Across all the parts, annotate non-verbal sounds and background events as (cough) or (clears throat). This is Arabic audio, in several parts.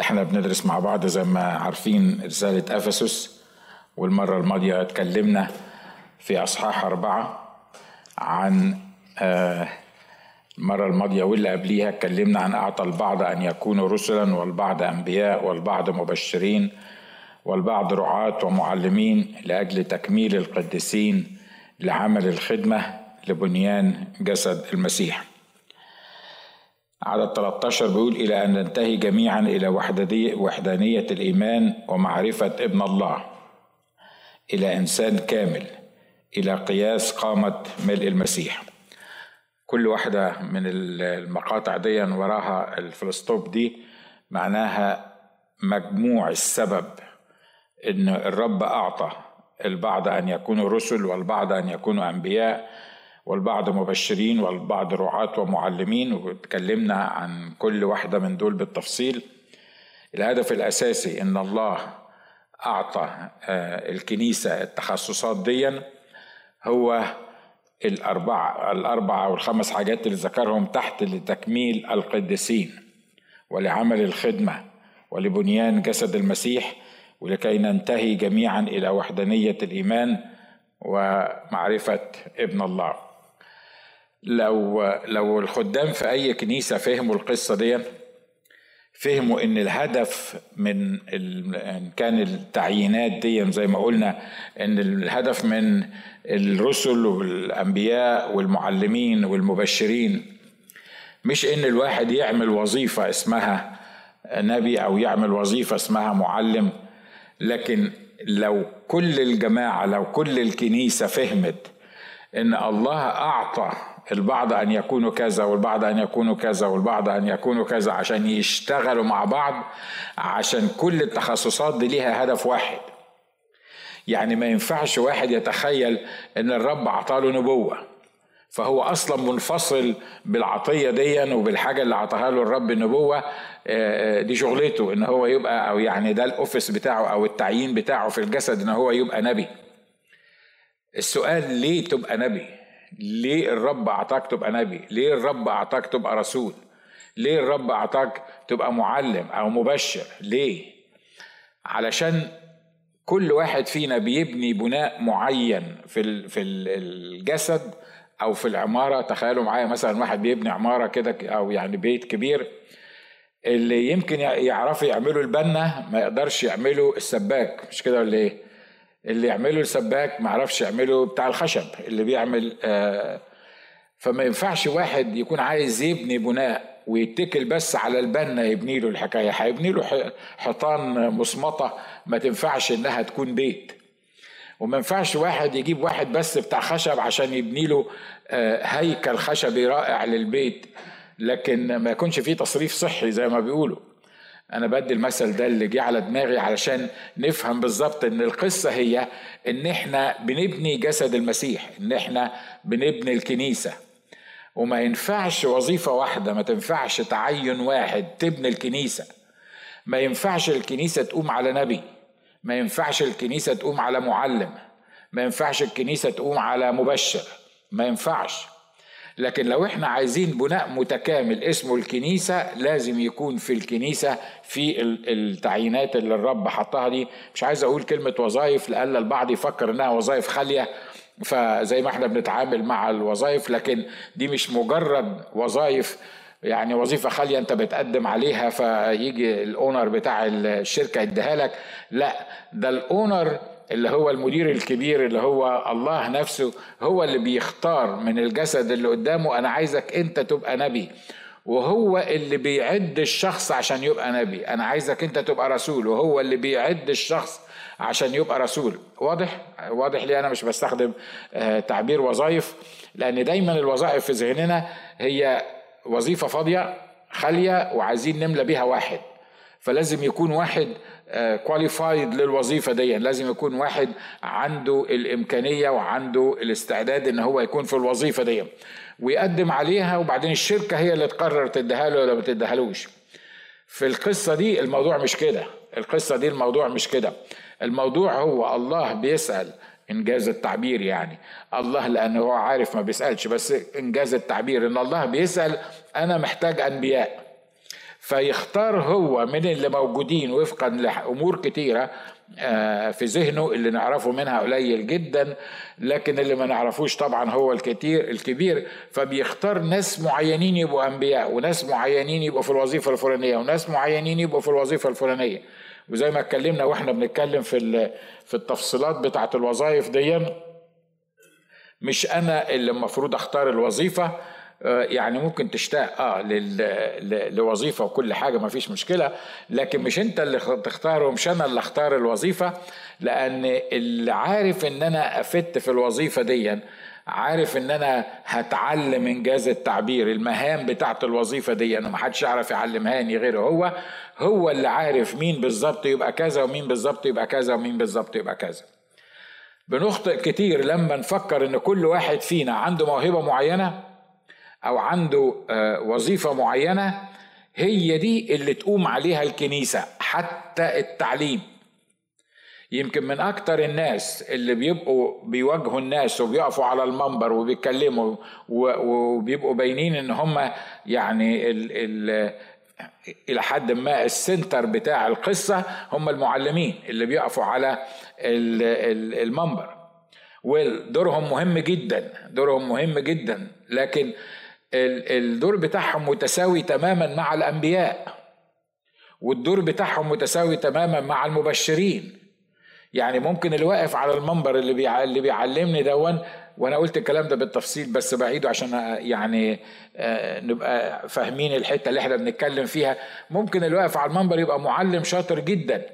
إحنا بندرس مع بعض زي ما عارفين رسالة أفسس والمرة الماضية اتكلمنا في أصحاح أربعة عن آه، المرة الماضية واللي قبليها اتكلمنا عن أعطى البعض أن يكونوا رسلا والبعض أنبياء والبعض مبشرين والبعض رعاة ومعلمين لأجل تكميل القديسين لعمل الخدمة لبنيان جسد المسيح. عدد 13 بيقول إلى أن ننتهي جميعا إلى وحدانية الإيمان ومعرفة ابن الله. إلى إنسان كامل. إلى قياس قامة ملء المسيح. كل واحدة من المقاطع دي وراها الفلسطوب دي معناها مجموع السبب إن الرب أعطى البعض أن يكونوا رسل والبعض أن يكونوا أنبياء. والبعض مبشرين والبعض رعاة ومعلمين واتكلمنا عن كل واحدة من دول بالتفصيل. الهدف الأساسي إن الله أعطى آه، الكنيسة التخصصات ديا. هو الأربعة الأربعة والخمس حاجات اللي ذكرهم تحت لتكميل القديسين ولعمل الخدمة ولبنيان جسد المسيح ولكي ننتهي جميعا إلى وحدانية الإيمان ومعرفة ابن الله. لو لو الخدام في أي كنيسة فهموا القصة دي فهموا إن الهدف من إن كان التعيينات دي زي ما قلنا إن الهدف من الرسل والأنبياء والمعلمين والمبشرين. مش إن الواحد يعمل وظيفة اسمها نبي أو يعمل وظيفة اسمها معلم لكن لو كل الجماعة لو كل الكنيسة فهمت إن الله أعطى البعض أن يكونوا كذا والبعض أن يكونوا كذا والبعض أن يكونوا كذا عشان يشتغلوا مع بعض عشان كل التخصصات دي ليها هدف واحد. يعني ما ينفعش واحد يتخيل إن الرب اعطاله نبوة. فهو أصلا منفصل بالعطية دي وبالحاجة اللي أعطاها له الرب النبوة آه، آه، دي شغلته إن هو يبقى أو يعني ده الأوفيس بتاعه أو التعيين بتاعه في الجسد إن هو يبقى نبي. السؤال ليه تبقى نبي؟ ليه الرب أعطاك تبقى نبي؟ ليه الرب أعطاك تبقى رسول؟ ليه الرب أعطاك تبقى معلم أو مبشر؟ ليه؟ علشان كل واحد فينا بيبني بناء معين في في الجسد أو في العمارة. تخيلوا معايا مثلا واحد بيبني عمارة كده أو يعني بيت كبير اللي يمكن يعرفوا يعملوا البنا ما يقدرش يعملوا السباك. مش كده ولا إيه؟ اللي يعمله السباك ما عرفش يعمله بتاع الخشب اللي بيعمل آه فما ينفعش واحد يكون عايز يبني بناء ويتكل بس على البنا يبني له الحكاية. هيبني له حيطان مصمطة ما تنفعش إنها تكون بيت. وما ينفعش واحد يجيب واحد بس بتاع خشب عشان يبني له آه هيكل خشبي رائع للبيت لكن ما يكونش فيه تصريف صحي زي ما بيقولوا. أنا بدي المثل ده اللي جه على دماغي علشان نفهم بالظبط إن القصة هي إن إحنا بنبني جسد المسيح إن إحنا بنبني الكنيسة. وما ينفعش وظيفة واحدة ما تنفعش تعين واحد تبني الكنيسة. ما ينفعش الكنيسة تقوم على نبي. ما ينفعش الكنيسة تقوم على معلم. ما ينفعش الكنيسة تقوم على مبشر. ما ينفعش. لكن لو إحنا عايزين بناء متكامل اسمه الكنيسة لازم يكون في الكنيسة في التعيينات اللي الرب حطها دي. مش عايز أقول كلمة وظائف لألا البعض يفكر إنها وظائف خالية فزي ما إحنا بنتعامل مع الوظائف لكن دي مش مجرد وظائف يعني وظيفة خالية أنت بتقدم عليها فيجي الأونر بتاع الشركة يديها لك. لا ده الأونر اللي هو المدير الكبير اللي هو الله نفسه هو اللي بيختار من الجسد اللي قدامه أنا عايزك أنت تبقى نبي. وهو اللي بيعد الشخص عشان يبقى نبي. أنا عايزك أنت تبقى رسول. وهو اللي بيعد الشخص عشان يبقى رسول. واضح؟ واضح لي أنا مش بستخدم آه، تعبير وظائف؟ لأن دايما الوظائف في ذهننا هي وظيفة فاضية خالية وعايزين نملى بيها واحد. فلازم يكون واحد كواليفايد للوظيفة دي. لازم يكون واحد عنده الإمكانية وعنده الاستعداد إن هو يكون في الوظيفة دي. ويقدم عليها وبعدين الشركة هي اللي تقرر تديها له ولا ما تديهالوش. في القصة دي الموضوع مش كده. القصة دي الموضوع مش كده. الموضوع هو الله بيسأل إنجاز التعبير يعني. الله لأنه هو عارف ما بيسألش بس إنجاز التعبير إن الله بيسأل أنا محتاج أنبياء. فيختار هو من اللي موجودين وفقا لأمور كتيرة آه، في ذهنه اللي نعرفه منها قليل جدا لكن اللي ما نعرفوش طبعا هو الكتير الكبير. فبيختار ناس معينين يبقوا أنبياء وناس معينين يبقوا في الوظيفة الفلانية وناس معينين يبقوا في الوظيفة الفلانية. وزي ما اتكلمنا وإحنا بنتكلم في في التفصيلات بتاعة الوظائف دي مش أنا اللي المفروض أختار الوظيفة يعني ممكن تشتاق آه لوظيفة وكل حاجة ما فيش مشكلة. لكن مش أنت اللي تختاره مش أنا اللي أختار الوظيفة. لأن اللي عارف إن أنا افت في الوظيفة دي عارف إن أنا هتعلم إنجاز التعبير المهام بتاعت الوظيفة دي أنا ما حدش يعرف يعلمهاني غيره هو هو اللي عارف مين بالظبط يبقى كذا ومين بالظبط يبقى كذا ومين بالظبط يبقى كذا. بنخطئ كتير لما نفكر إن كل واحد فينا عنده موهبة معينة أو عنده آه، وظيفة معينة هي دي اللي تقوم عليها الكنيسة حتى التعليم. يمكن من أكتر الناس اللي بيبقوا بيواجهوا الناس وبيقفوا على المنبر وبيتكلموا وبيبقوا باينين إن هم يعني ال ال إلى حد ما السنتر بتاع القصة هم المعلمين اللي بيقفوا على المنبر. ودورهم مهم جدا دورهم مهم جدا. لكن الدور بتاعهم متساوي تماما مع الأنبياء والدور بتاعهم متساوي تماما مع المبشرين. يعني ممكن اللي واقف على المنبر اللي بيع... اللي بيعلمني دون وأنا قلت الكلام ده بالتفصيل بس بعيده عشان يعني نبقى فاهمين الحتة اللي إحنا بنتكلم فيها. ممكن اللي واقف على المنبر يبقى معلم شاطر جدا.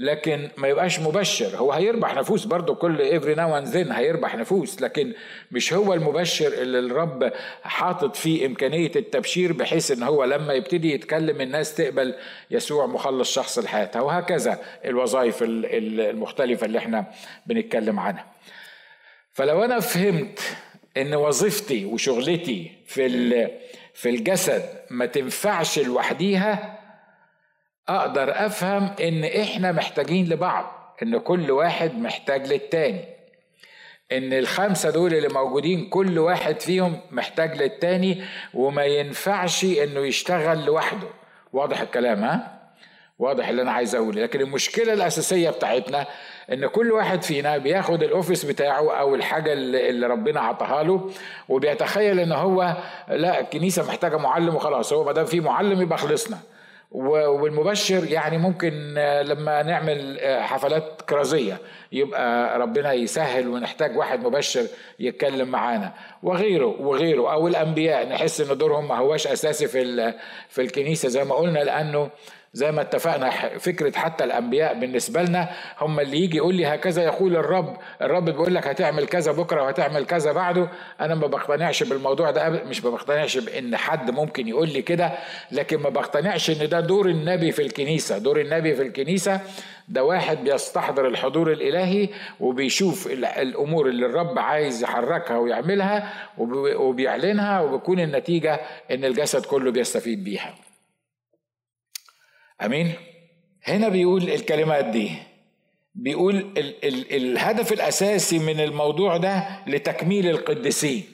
لكن ما يبقاش مبشر. هو هيربح نفوس برضه كل every now and then هيربح نفوس لكن مش هو المبشر اللي الرب حاطط فيه إمكانية التبشير بحيث إن هو لما يبتدي يتكلم الناس تقبل يسوع مخلص شخص لحياتها وهكذا الوظائف المختلفة اللي إحنا بنتكلم عنها. فلو أنا فهمت إن وظيفتي وشغلتي في في الجسد ما تنفعش لوحديها أقدر أفهم إن إحنا محتاجين لبعض إن كل واحد محتاج للتاني. إن الخمسة دول اللي موجودين كل واحد فيهم محتاج للتاني وما ينفعش إنه يشتغل لوحده. واضح الكلام ها؟ واضح اللي أنا عايز أقوله. لكن المشكلة الأساسية بتاعتنا إن كل واحد فينا بياخد الأوفيس بتاعه أو الحاجة اللي ربنا عطاها له وبيتخيل إن هو لا الكنيسة محتاجة معلم وخلاص. هو ما دام في معلم يبقى خلصنا. والمبشر يعني ممكن آه، لما نعمل آه، حفلات كرازية يبقى ربنا يسهل ونحتاج واحد مبشر يتكلم معانا. وغيره وغيره أو الأنبياء نحس إن دورهم ما هواش أساسي في في الكنيسة زي ما قلنا لأنه زي ما اتفقنا فكرة حتى الأنبياء بالنسبة لنا هم اللي يجي يقول لي هكذا يقول الرب الرب بيقول لك هتعمل كذا بكرة وهتعمل كذا بعده. أنا ما بقتنعش بالموضوع ده مش ما بقتنعش بإن حد ممكن يقول لي كده لكن ما بقتنعش إن ده دور النبي في الكنيسة. دور النبي في الكنيسة ده واحد بيستحضر الحضور الإلهي وبيشوف الأمور اللي الرب عايز يحركها ويعملها وبيعلنها وبيكون النتيجة إن الجسد كله بيستفيد بيها. أمين؟ هنا بيقول الكلمات دي. بيقول ال ال الهدف الأساسي من الموضوع ده لتكميل القديسين.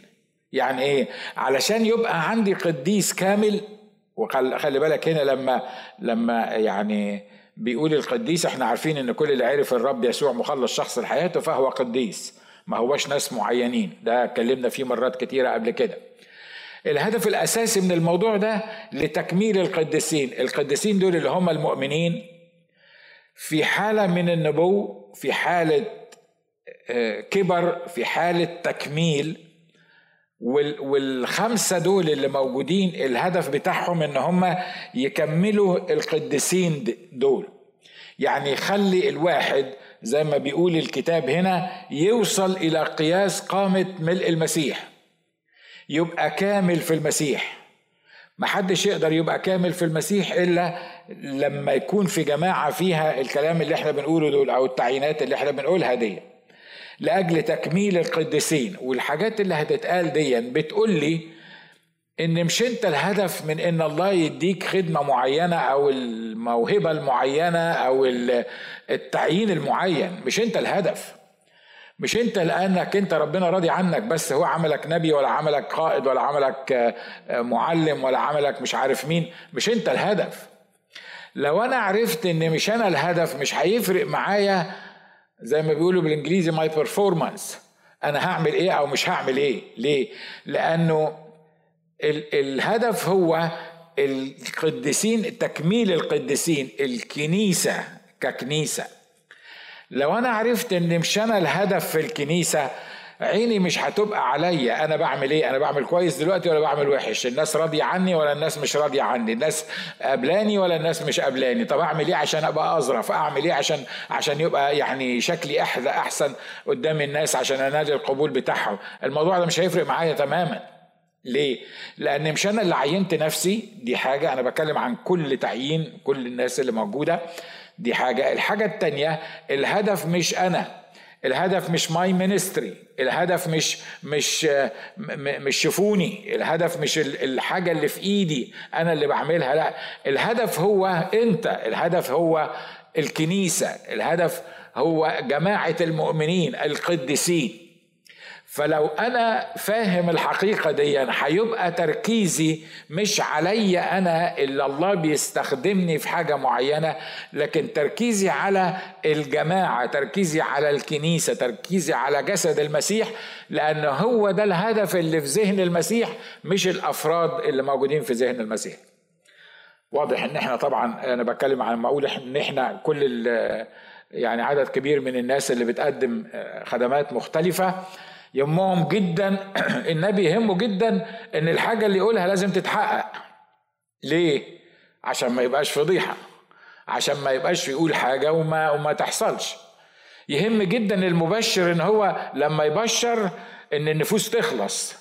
يعني إيه؟ علشان يبقى عندي قديس كامل وخلي بالك هنا لما لما يعني بيقول القديس إحنا عارفين إن كل اللي عرف الرب يسوع مخلص شخص لحياته فهو قديس ما هوش ناس معينين. ده اتكلمنا فيه مرات كتيرة قبل كده. الهدف الأساسي من الموضوع ده لتكميل القديسين. القديسين دول اللي هم المؤمنين في حالة من النبو في حالة آه، كبر في حالة تكميل والخمسة دول اللي موجودين الهدف بتاعهم إن هم يكملوا القديسين دول. يعني يخلي الواحد زي ما بيقول الكتاب هنا يوصل إلى قياس قامة ملء المسيح. يبقى كامل في المسيح. محدش يقدر يبقى كامل في المسيح إلا لما يكون في جماعة فيها الكلام اللي إحنا بنقوله دول أو التعيينات اللي إحنا بنقولها دي. لأجل تكميل القديسين والحاجات اللي هتتقال دي بتقول لي إن مش أنت الهدف من إن الله يديك خدمة معينة أو الموهبة المعينة أو التعيين المعين. مش أنت الهدف. مش انت لانك انت ربنا راضي عنك بس هو عملك نبي ولا عملك قائد ولا عملك آه، معلم ولا عملك مش عارف مين مش انت الهدف. لو أنا عرفت ان مش أنا الهدف مش هيفرق معايا زي ما بيقولوا بالانجليزي my performance أنا هعمل إيه أو مش هعمل إيه؟ ليه؟ لأنه ال الهدف هو القديسين تكميل القديسين الكنيسة ككنيسة. لو أنا عرفت إن مش أنا الهدف في الكنيسة عيني مش هتبقى عليا. أنا بعمل إيه؟ أنا بعمل كويس دلوقتي ولا بعمل وحش؟ الناس راضية عني ولا الناس مش راضية عني؟ الناس قبلاني ولا الناس مش قبلاني طب أعمل إيه عشان أبقى أظرف؟ أعمل إيه عشان عشان يبقى يعني شكلي أحلى أحسن قدام الناس عشان انادي القبول بتاعهم؟ الموضوع ده مش هيفرق معايا تماما. ليه؟ لأن مش أنا اللي عينت نفسي؟ دي حاجة. أنا بتكلم عن كل تعيين كل الناس اللي موجودة. دي حاجة. الحاجة التانية الهدف مش أنا الهدف مش my ministry الهدف مش مش مش شوفوني الهدف مش الحاجة اللي في إيدي أنا اللي بعملها لا. الهدف هو أنت الهدف هو الكنيسة الهدف هو جماعة المؤمنين القديسين. فلو أنا فاهم الحقيقة دي هيبقى تركيزي مش عليا أنا اللي الله بيستخدمني في حاجة معينة لكن تركيزي على الجماعة تركيزي على الكنيسة تركيزي على جسد المسيح لأن هو ده الهدف اللي في ذهن المسيح مش الأفراد اللي موجودين في ذهن المسيح. واضح إن إحنا طبعا أنا بتكلم عن ما أقول إن إحنا كل يعني عدد كبير من الناس اللي بتقدم خدمات مختلفة. يهمهم جدا. (clears throat) النبي يهمه جدا إن الحاجة اللي يقولها لازم تتحقق. ليه؟ عشان ما يبقاش فضيحة. عشان ما يبقاش يقول حاجة وما, وما تحصلش. يهم جدا المبشر إن هو لما يبشر إن النفوس تخلص.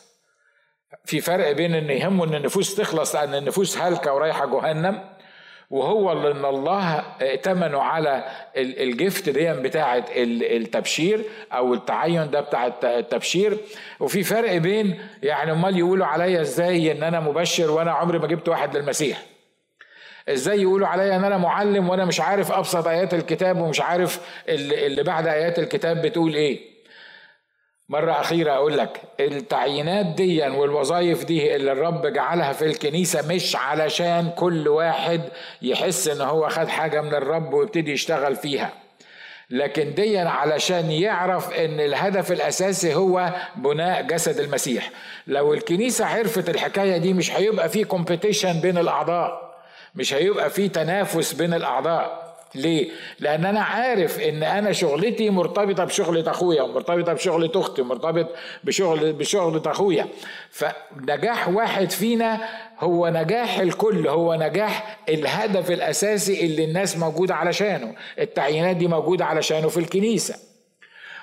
في فرق بين إن يهمه إن النفوس تخلص لأن النفوس هلكه ورايحة جهنم. وهو اللي ان الله ائتمنوا على الجفت دي بتاعه التبشير أو التعين ده بتاع التبشير. وفي فرق بين يعني أمال يقولوا عليا إزاي إن أنا مبشر وأنا عمري ما جبت واحد للمسيح. إزاي يقولوا عليا إن أنا معلم وأنا مش عارف أبسط آيات الكتاب ومش عارف اللي بعد آيات الكتاب بتقول إيه. مرة أخيرة أقول لك التعيينات دي والوظائف دي اللي الرب جعلها في الكنيسة مش علشان كل واحد يحس إن هو خد حاجة من الرب ويبتدي يشتغل فيها. لكن دي علشان يعرف إن الهدف الأساسي هو بناء جسد المسيح. لو الكنيسة عرفت الحكاية دي مش هيبقى في كومبيتيشن بين الأعضاء مش هيبقى في تنافس بين الأعضاء. ليه؟ لأن أنا عارف إن أنا شغلتي مرتبطة بشغلة أخويا ومرتبطة بشغلة أختي ومرتبط بشغل بشغلة أخويا. فنجاح واحد فينا هو نجاح الكل هو نجاح الهدف الأساسي اللي الناس موجودة علشانه. التعيينات دي موجودة علشانه في الكنيسة.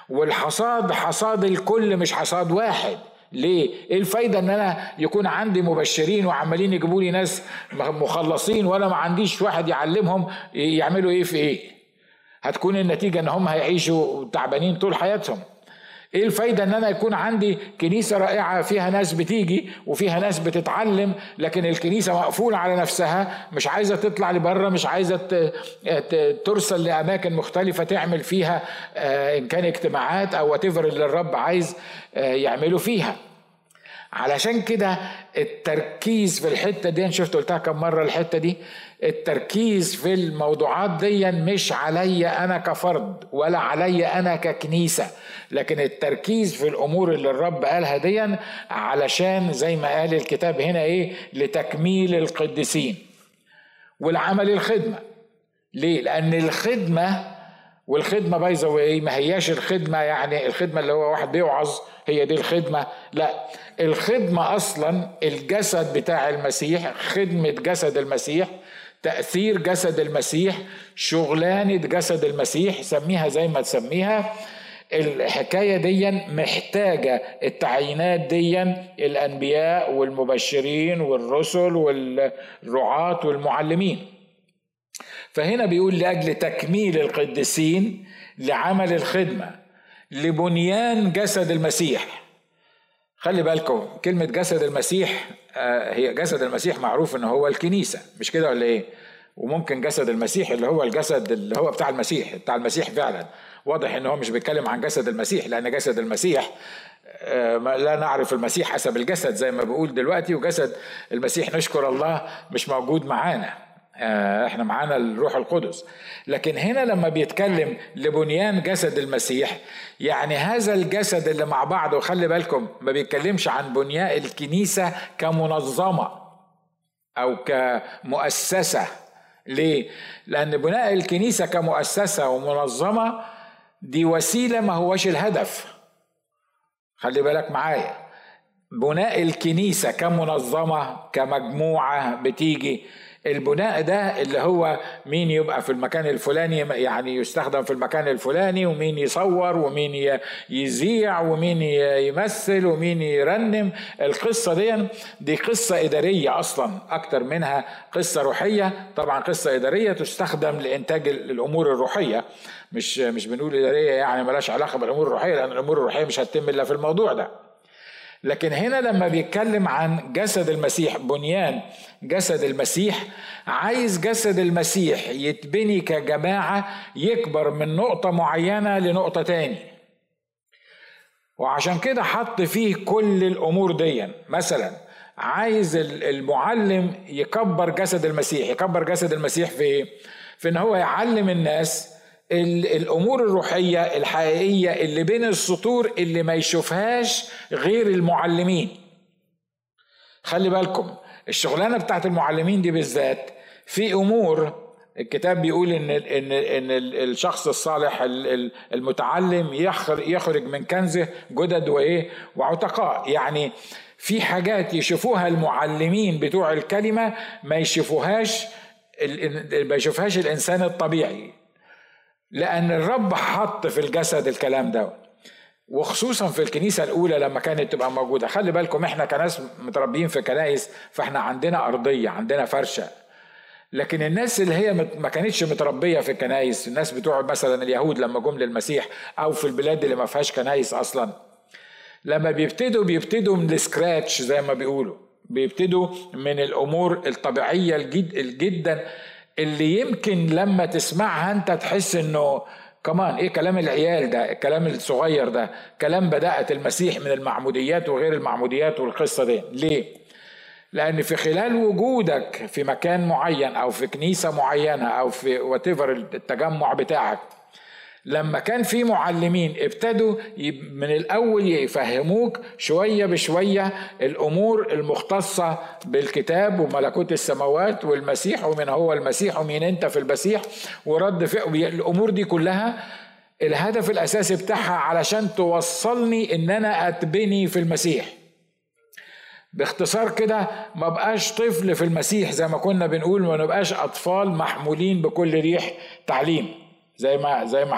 والحصاد حصاد الكل مش حصاد واحد. ليه؟ إيه الفايدة إن أنا يكون عندي مبشرين وعمالين يجيبوا لي ناس مخلصين وأنا ما عنديش واحد يعلمهم يعملوا إيه في إيه؟ هتكون النتيجة إن هم هيعيشوا تعبانين طول حياتهم. إيه الفايدة إن أنا يكون عندي كنيسة رائعة فيها ناس بتيجي وفيها ناس بتتعلم لكن الكنيسة مقفولة على نفسها مش عايزة تطلع لبره مش عايزة ترسل لأماكن مختلفة تعمل فيها آه، إن كان اجتماعات أو وات اللي الرب عايز آه، يعمله فيها. علشان كده التركيز في الحتة دي شفت قلتها كم مرة الحتة دي التركيز في الموضوعات دي مش عليا أنا كفرد ولا عليا أنا ككنيسة لكن التركيز في الأمور اللي الرب قالها دي علشان زي ما قال الكتاب هنا إيه؟ لتكميل القديسين. والعمل الخدمة. ليه؟ لأن الخدمة والخدمة بايظه إيه ما هياش الخدمة يعني الخدمة اللي هو واحد بيوعظ هي دي الخدمة. لا الخدمة أصلا الجسد بتاع المسيح خدمة جسد المسيح تأثير جسد المسيح شغلانة جسد المسيح سميها زي ما تسميها الحكاية دي محتاجة التعيينات دي الأنبياء والمبشرين والرسل والرعاة والمعلمين. فهنا بيقول لأجل تكميل القديسين لعمل الخدمة لبنيان جسد المسيح. خلي بالكم كلمة جسد المسيح هي جسد المسيح معروف إن هو الكنيسة مش كده ولا إيه؟ وممكن جسد المسيح اللي هو الجسد اللي هو بتاع المسيح بتاع المسيح فعلا. واضح إن هو مش بيتكلم عن جسد المسيح لأن جسد المسيح آه، لا نعرف المسيح حسب الجسد زي ما بقول دلوقتي وجسد المسيح نشكر الله مش موجود معانا. آه، إحنا معانا الروح القدس. لكن هنا لما بيتكلم لبنيان جسد المسيح يعني هذا الجسد اللي مع بعضه خلي بالكم ما بيتكلمش عن بنياء الكنيسة كمنظمة أو كمؤسسة. ليه؟ لأن بناء الكنيسة كمؤسسة ومنظمة دي وسيلة ما هوش الهدف. خلي بالك معايا. بناء الكنيسة كمنظمة كمجموعة بتيجي البناء ده اللي هو مين يبقى في المكان الفلاني يعني يستخدم في المكان الفلاني ومين يصور ومين يذيع ومين يمثل ومين يرنم. القصة دي دي قصة إدارية أصلا أكتر منها قصة روحية. طبعا قصة إدارية تستخدم لإنتاج الأمور الروحية. مش مش بنقول إدارية يعني ملاش علاقة بالأمور الروحية لأن الأمور الروحية مش هتتم إلا في الموضوع ده. لكن هنا لما بيتكلم عن جسد المسيح بنيان جسد المسيح عايز جسد المسيح يتبني كجماعة يكبر من نقطة معينة لنقطة تاني. وعشان كده حط فيه كل الأمور دي مثلا عايز المعلم يكبر جسد المسيح. يكبر جسد المسيح في إيه؟ في إن هو يعلم الناس الأمور الروحية الحقيقية اللي بين السطور اللي ما يشوفهاش غير المعلمين. خلي بالكم الشغلانة بتاعت المعلمين دي بالذات في أمور الكتاب بيقول إن إن إن الشخص الصالح المتعلم يخرج من كنزه جدد وإيه؟ وعتقاء. يعني في حاجات يشوفوها المعلمين بتوع الكلمة ما يشوفوهاش ما يشوفهاش الإنسان الطبيعي. لأن الرب حط في الجسد الكلام ده وخصوصا في الكنيسة الأولى لما كانت تبقى موجودة. خلي بالكم إحنا كناس متربيين في كنايس فإحنا عندنا أرضية عندنا فرشة. لكن الناس اللي هي ما كانتش متربية في الكنايس الناس بتوع مثلا اليهود لما جم للمسيح أو في البلاد اللي ما فيهاش كنايس أصلا. لما بيبتدوا بيبتدوا من ال scratch زي ما بيقولوا. بيبتدوا من الأمور الطبيعية الجد جدا اللي يمكن لما تسمعها انت تحس انه كمان إيه كلام العيال ده؟ الكلام الصغير ده؟ كلام بداءة المسيح من المعموديات وغير المعموديات والقصة دي. ليه؟ لأن في خلال وجودك في مكان معين أو في كنيسة معينة أو في واتيفر التجمع بتاعك لما كان في معلمين ابتدوا من الأول يفهموك شوية بشوية الأمور المختصة بالكتاب وملكوت السماوات والمسيح ومن هو المسيح ومين أنت في المسيح ورد فعل الأمور دي كلها. الهدف الأساسي بتاعها علشان توصلني إن أنا أتبني في المسيح. باختصار كده ما بقاش طفل في المسيح زي ما كنا بنقول ما نبقاش أطفال محمولين بكل ريح تعليم. زي ما زي ما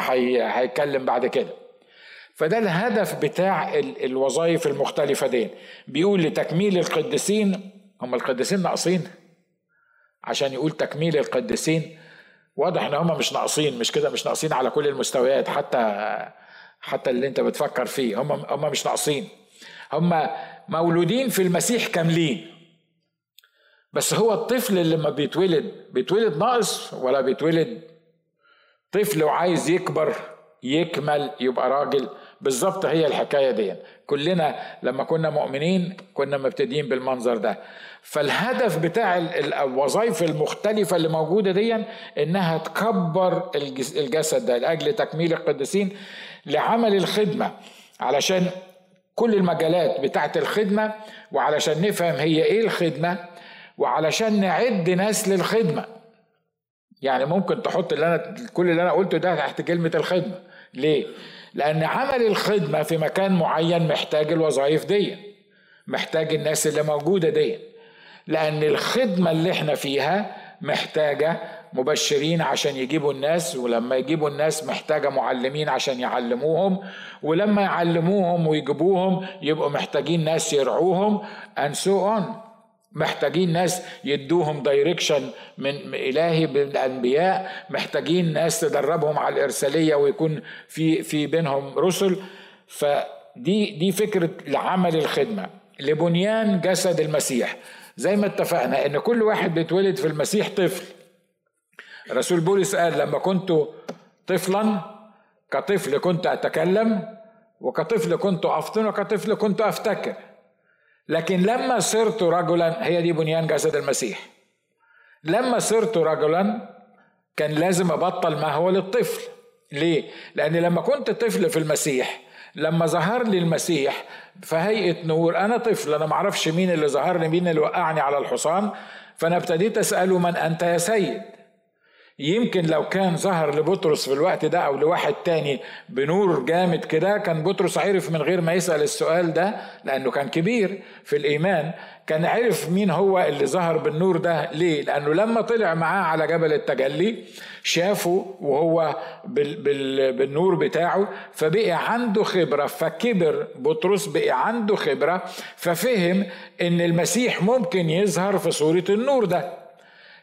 هيتكلم بعد كده. فده الهدف بتاع الوظائف المختلفة دي. بيقول لتكميل القديسين هم القديسين ناقصين؟ عشان يقول تكميل القديسين واضح إن هم مش ناقصين مش كده مش ناقصين على كل المستويات حتى حتى اللي أنت بتفكر فيه. هم هم مش ناقصين. هم مولودين في المسيح كاملين. بس هو الطفل اللي لما بيتولد بيتولد ناقص ولا بيتولد طفل وعايز يكبر يكمل يبقى راجل. بالظبط هي الحكاية دي. كلنا لما كنا مؤمنين كنا مبتدئين بالمنظر ده. فالهدف بتاع الوظائف المختلفة اللي موجودة دي إنها تكبر الجسد ده لأجل تكميل القديسين لعمل الخدمة. علشان كل المجالات بتاعت الخدمة وعلشان نفهم هي إيه الخدمة وعلشان نعد ناس للخدمة. يعني ممكن تحط اللي أنا كل اللي أنا قلته ده تحت كلمة الخدمة. ليه؟ لأن عمل الخدمة في مكان معين محتاج الوظائف دي محتاج الناس اللي موجودة دي. لأن الخدمة اللي إحنا فيها محتاجة مبشرين عشان يجيبوا الناس ولما يجيبوا الناس محتاجة معلمين عشان يعلموهم ولما يعلموهم ويجيبوهم يبقوا محتاجين ناس يرعوهم and so on. محتاجين ناس يدوهم دايركشن من إلهي بالأنبياء محتاجين ناس تدربهم على الإرسالية ويكون في في بينهم رسل. فدي دي فكرة لعمل الخدمة. لبنيان جسد المسيح. زي ما اتفقنا إن كل واحد بيتولد في المسيح طفل. رسول بولس قال لما كنت طفلا كطفل كنت أتكلم وكطفل كنت أفطن وكطفل كنت أفتكر. لكن لما صرت رجلا هي دي بنيان جسد المسيح. لما صرت رجلا كان لازم أبطل ما هو للطفل. ليه؟ لأن لما كنت طفل في المسيح لما ظهر لي المسيح في هيئة نور أنا طفل أنا معرفش مين اللي ظهر لي مين اللي وقعني على الحصان فأنا ابتديت أسأله من أنت يا سيد؟ يمكن لو كان ظهر لبطرس في الوقت ده أو لواحد تاني بنور جامد كده كان بطرس عرف من غير ما يسأل السؤال ده لأنه كان كبير في الإيمان كان عرف مين هو اللي ظهر بالنور ده ليه؟ لأنه لما طلع معاه على جبل التجلي شافه وهو بال بال بالنور بتاعه فبقي عنده خبرة فكبر بطرس بقي عنده خبرة ففهم إن المسيح ممكن يظهر في صورة النور ده.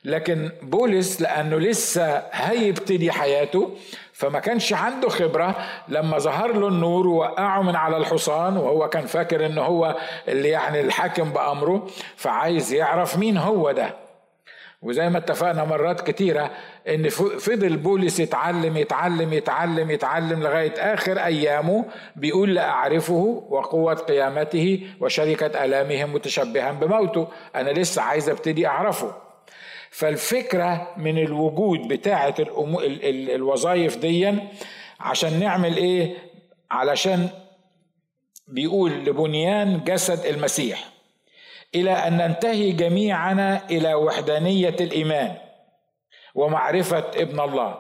لكن بولس لأنه لسه هيبتدي حياته فما كانش عنده خبرة لما ظهر له النور ووقعه من على الحصان وهو كان فاكر إن هو اللي يعني الحاكم بأمره فعايز يعرف مين هو ده. وزي ما اتفقنا مرات كتيرة إن فضل بولس يتعلم يتعلم يتعلم يتعلم لغاية آخر أيامه بيقول لأعرفه وقوة قيامته وشركة الامه متشبها بموته. أنا لسه عايز أبتدي أعرفه. فالفكرة من الوجود بتاعة الوظائف دي عشان نعمل إيه؟ علشان بيقول لبنيان جسد المسيح. إلى أن ننتهي جميعنا إلى وحدانية الإيمان ومعرفة ابن الله.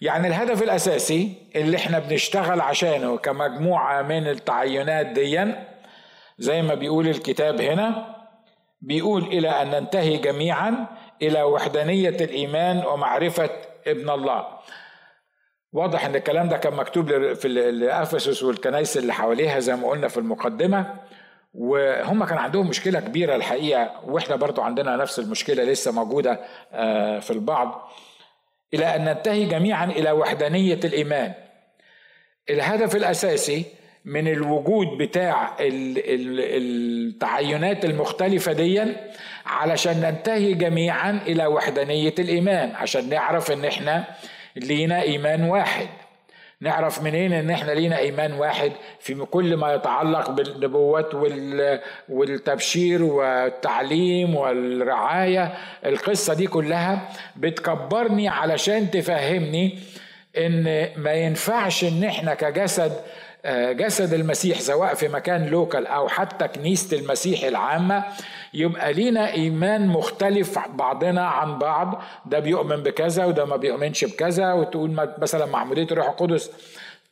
يعني الهدف الأساسي اللي إحنا بنشتغل عشانه كمجموعة من التعينات دي زي ما بيقول الكتاب هنا بيقول إلى أن ننتهي جميعا إلى وحدانية الإيمان ومعرفة ابن الله. واضح إن الكلام ده كان مكتوب في لافسس والكنائس اللي حواليها زي ما قلنا في المقدمة وهم كان عندهم مشكلة كبيرة الحقيقة وإحنا برضو عندنا نفس المشكلة لسه موجودة آه، في البعض. إلى أن ننتهي جميعا إلى وحدانية الإيمان. الهدف الأساسي من الوجود بتاع التعينات المختلفة دي علشان ننتهي جميعا إلى وحدانية الإيمان عشان نعرف إن إحنا لينا إيمان واحد. نعرف منين إن إحنا لينا إيمان واحد؟ في كل ما يتعلق بالنبوات والتبشير والتعليم والرعاية. القصة دي كلها بتكبرني علشان تفهمني إن ما ينفعش إن إحنا كجسد آه، جسد المسيح سواء في مكان لوكال أو حتى كنيسة المسيح العامة يبقى لينا إيمان مختلف بعضنا عن بعض. ده بيؤمن بكذا وده ما بيؤمنش بكذا. وتقول مثلا معموديه الروح القدس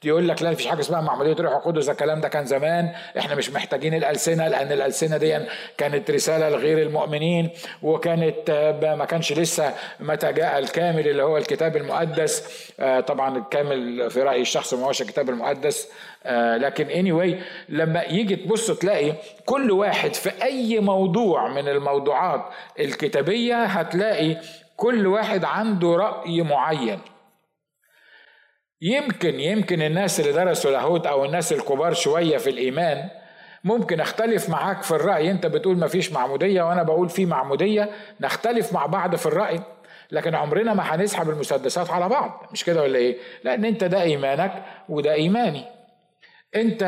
يقول لك لا مفيش حاجة اسمها معموديه روح القدس الكلام ده كان زمان إحنا مش محتاجين الألسنة لأن الألسنة دي كانت رسالة لغير المؤمنين وكانت آه، ما كانش لسه متى جاء الكامل اللي هو الكتاب المقدس. آه، طبعا الكامل في رايي الشخصي ما هوش الكتاب المقدس. آه، لكن anyway لما يجي تبص تلاقي كل واحد في أي موضوع من الموضوعات الكتابية هتلاقي كل واحد عنده رأي معين. يمكن يمكن الناس اللي درسوا لاهوت أو الناس الكبار شوية في الإيمان ممكن أختلف معاك في الرأي. أنت بتقول مفيش معمودية وأنا بقول في معمودية. نختلف مع بعض في الرأي لكن عمرنا ما هنسحب المسدسات على بعض. مش كده ولا إيه؟ لأن أنت ده إيمانك وده إيماني. انت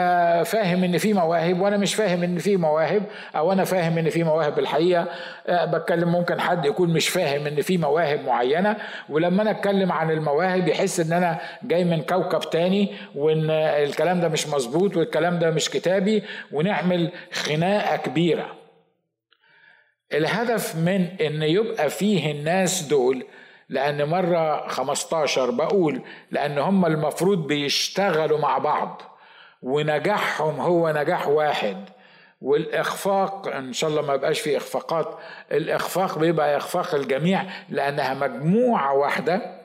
فاهم ان في مواهب وأنا مش فاهم ان في مواهب أو أنا فاهم ان في مواهب بالحقيقة أه، بتكلم ممكن حد يكون مش فاهم ان في مواهب معينة ولما أنا اتكلم عن المواهب يحس ان أنا جاي من كوكب تاني وان الكلام ده مش مظبوط والكلام ده مش كتابي ونعمل خناقة كبيرة. الهدف من ان يبقى فيه الناس دول لأن مرة 15 بقول لأن هم المفروض بيشتغلوا مع بعض. ونجاحهم هو نجاح واحد. والإخفاق إن شاء الله ما يبقاش في إخفاقات الإخفاق بيبقى إخفاق الجميع لأنها مجموعة واحدة.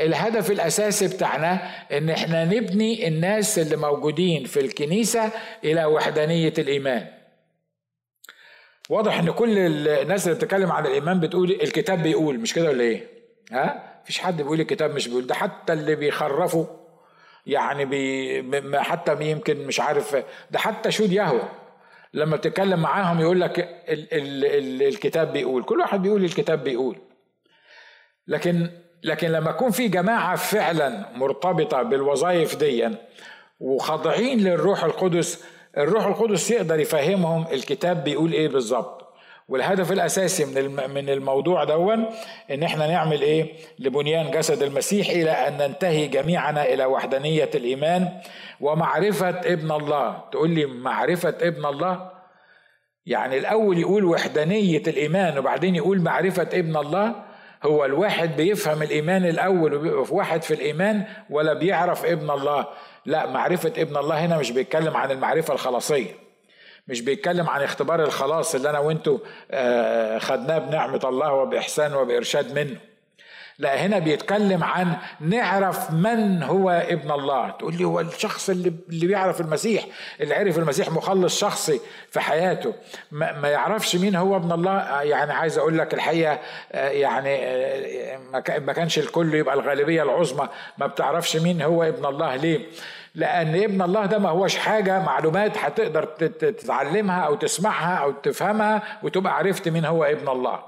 الهدف الأساسي بتاعنا إن إحنا نبني الناس اللي موجودين في الكنيسة إلى وحدانية الإيمان. واضح إن كل الناس اللي بتتكلم عن الإيمان بتقول الكتاب بيقول مش كده ولا إيه؟ ها؟ مفيش حد بيقول الكتاب مش بيقول. ده حتى اللي بيخرفوا يعني بي حتى يمكن مش عارف ده حتى شود يهوى لما بتتكلم معاهم يقول لك ال ال ال الكتاب بيقول كل واحد بيقول الكتاب بيقول. لكن لكن لما يكون في جماعة فعلا مرتبطة بالوظائف دي وخاضعين للروح القدس الروح القدس يقدر يفهمهم الكتاب بيقول إيه بالظبط. والهدف الأساسي من من الموضوع دون إن إحنا نعمل إيه؟ لبنيان جسد المسيح إلى أن ننتهي جميعنا إلى وحدانية الإيمان. ومعرفة ابن الله. تقول لي معرفة ابن الله؟ يعني الأول يقول وحدانية الإيمان وبعدين يقول معرفة ابن الله. هو الواحد بيفهم الإيمان الأول وبيبقى واحد في الإيمان ولا بيعرف ابن الله. لا معرفة ابن الله هنا مش بيتكلم عن المعرفة الخلاصية. مش بيتكلم عن اختبار الخلاص اللي أنا وانتو آه، خدناه بنعمة الله وبإحسان وبإرشاد منه. لا هنا بيتكلم عن نعرف من هو ابن الله. تقول لي هو الشخص اللي, اللي بيعرف المسيح اللي عرف المسيح مخلص شخصي في حياته. ما, ما يعرفش مين هو ابن الله. يعني عايز أقول لك الحقيقة آه، يعني آه، ما كانش الكل يبقى الغالبية العظمى. ما بتعرفش مين هو ابن الله ليه. لأن ابن الله ده ما هوش حاجة معلومات هتقدر تتعلمها أو تسمعها أو تفهمها وتبقى عرفت مين هو ابن الله.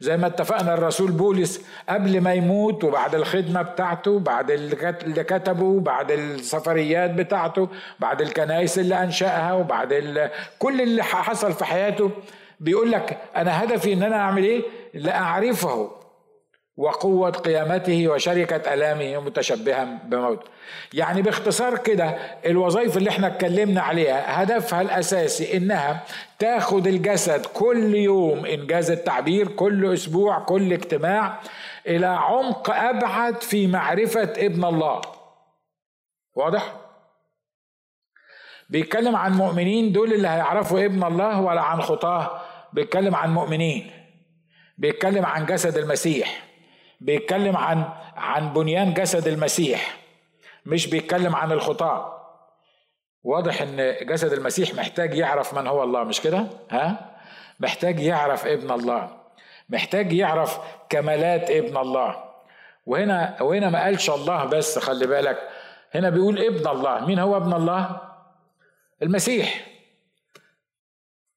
زي ما اتفقنا الرسول بولس قبل ما يموت وبعد الخدمة بتاعته بعد اللي كتبه بعد السفريات بتاعته بعد الكنائس اللي أنشأها وبعد كل اللي حصل في حياته بيقول لك أنا هدفي إن أنا أعمل إيه؟ لأعرفه. وقوة قيامته وشركة آلامه متشبها بموت. يعني باختصار كده الوظائف اللي إحنا اتكلمنا عليها هدفها الأساسي إنها تاخد الجسد كل يوم إنجاز التعبير كل أسبوع كل اجتماع إلى عمق أبعد في معرفة ابن الله. واضح؟ بيتكلم عن مؤمنين دول اللي هيعرفوا ابن الله ولا عن خطاه؟ بيتكلم عن مؤمنين. بيتكلم عن جسد المسيح. بيتكلم عن عن بنيان جسد المسيح مش بيتكلم عن الخطاة. واضح إن جسد المسيح محتاج يعرف من هو الله مش كده؟ ها؟ محتاج يعرف ابن الله. محتاج يعرف كمالات ابن الله. وهنا وهنا ما قالش الله بس خلي بالك. هنا بيقول ابن الله. مين هو ابن الله؟ المسيح.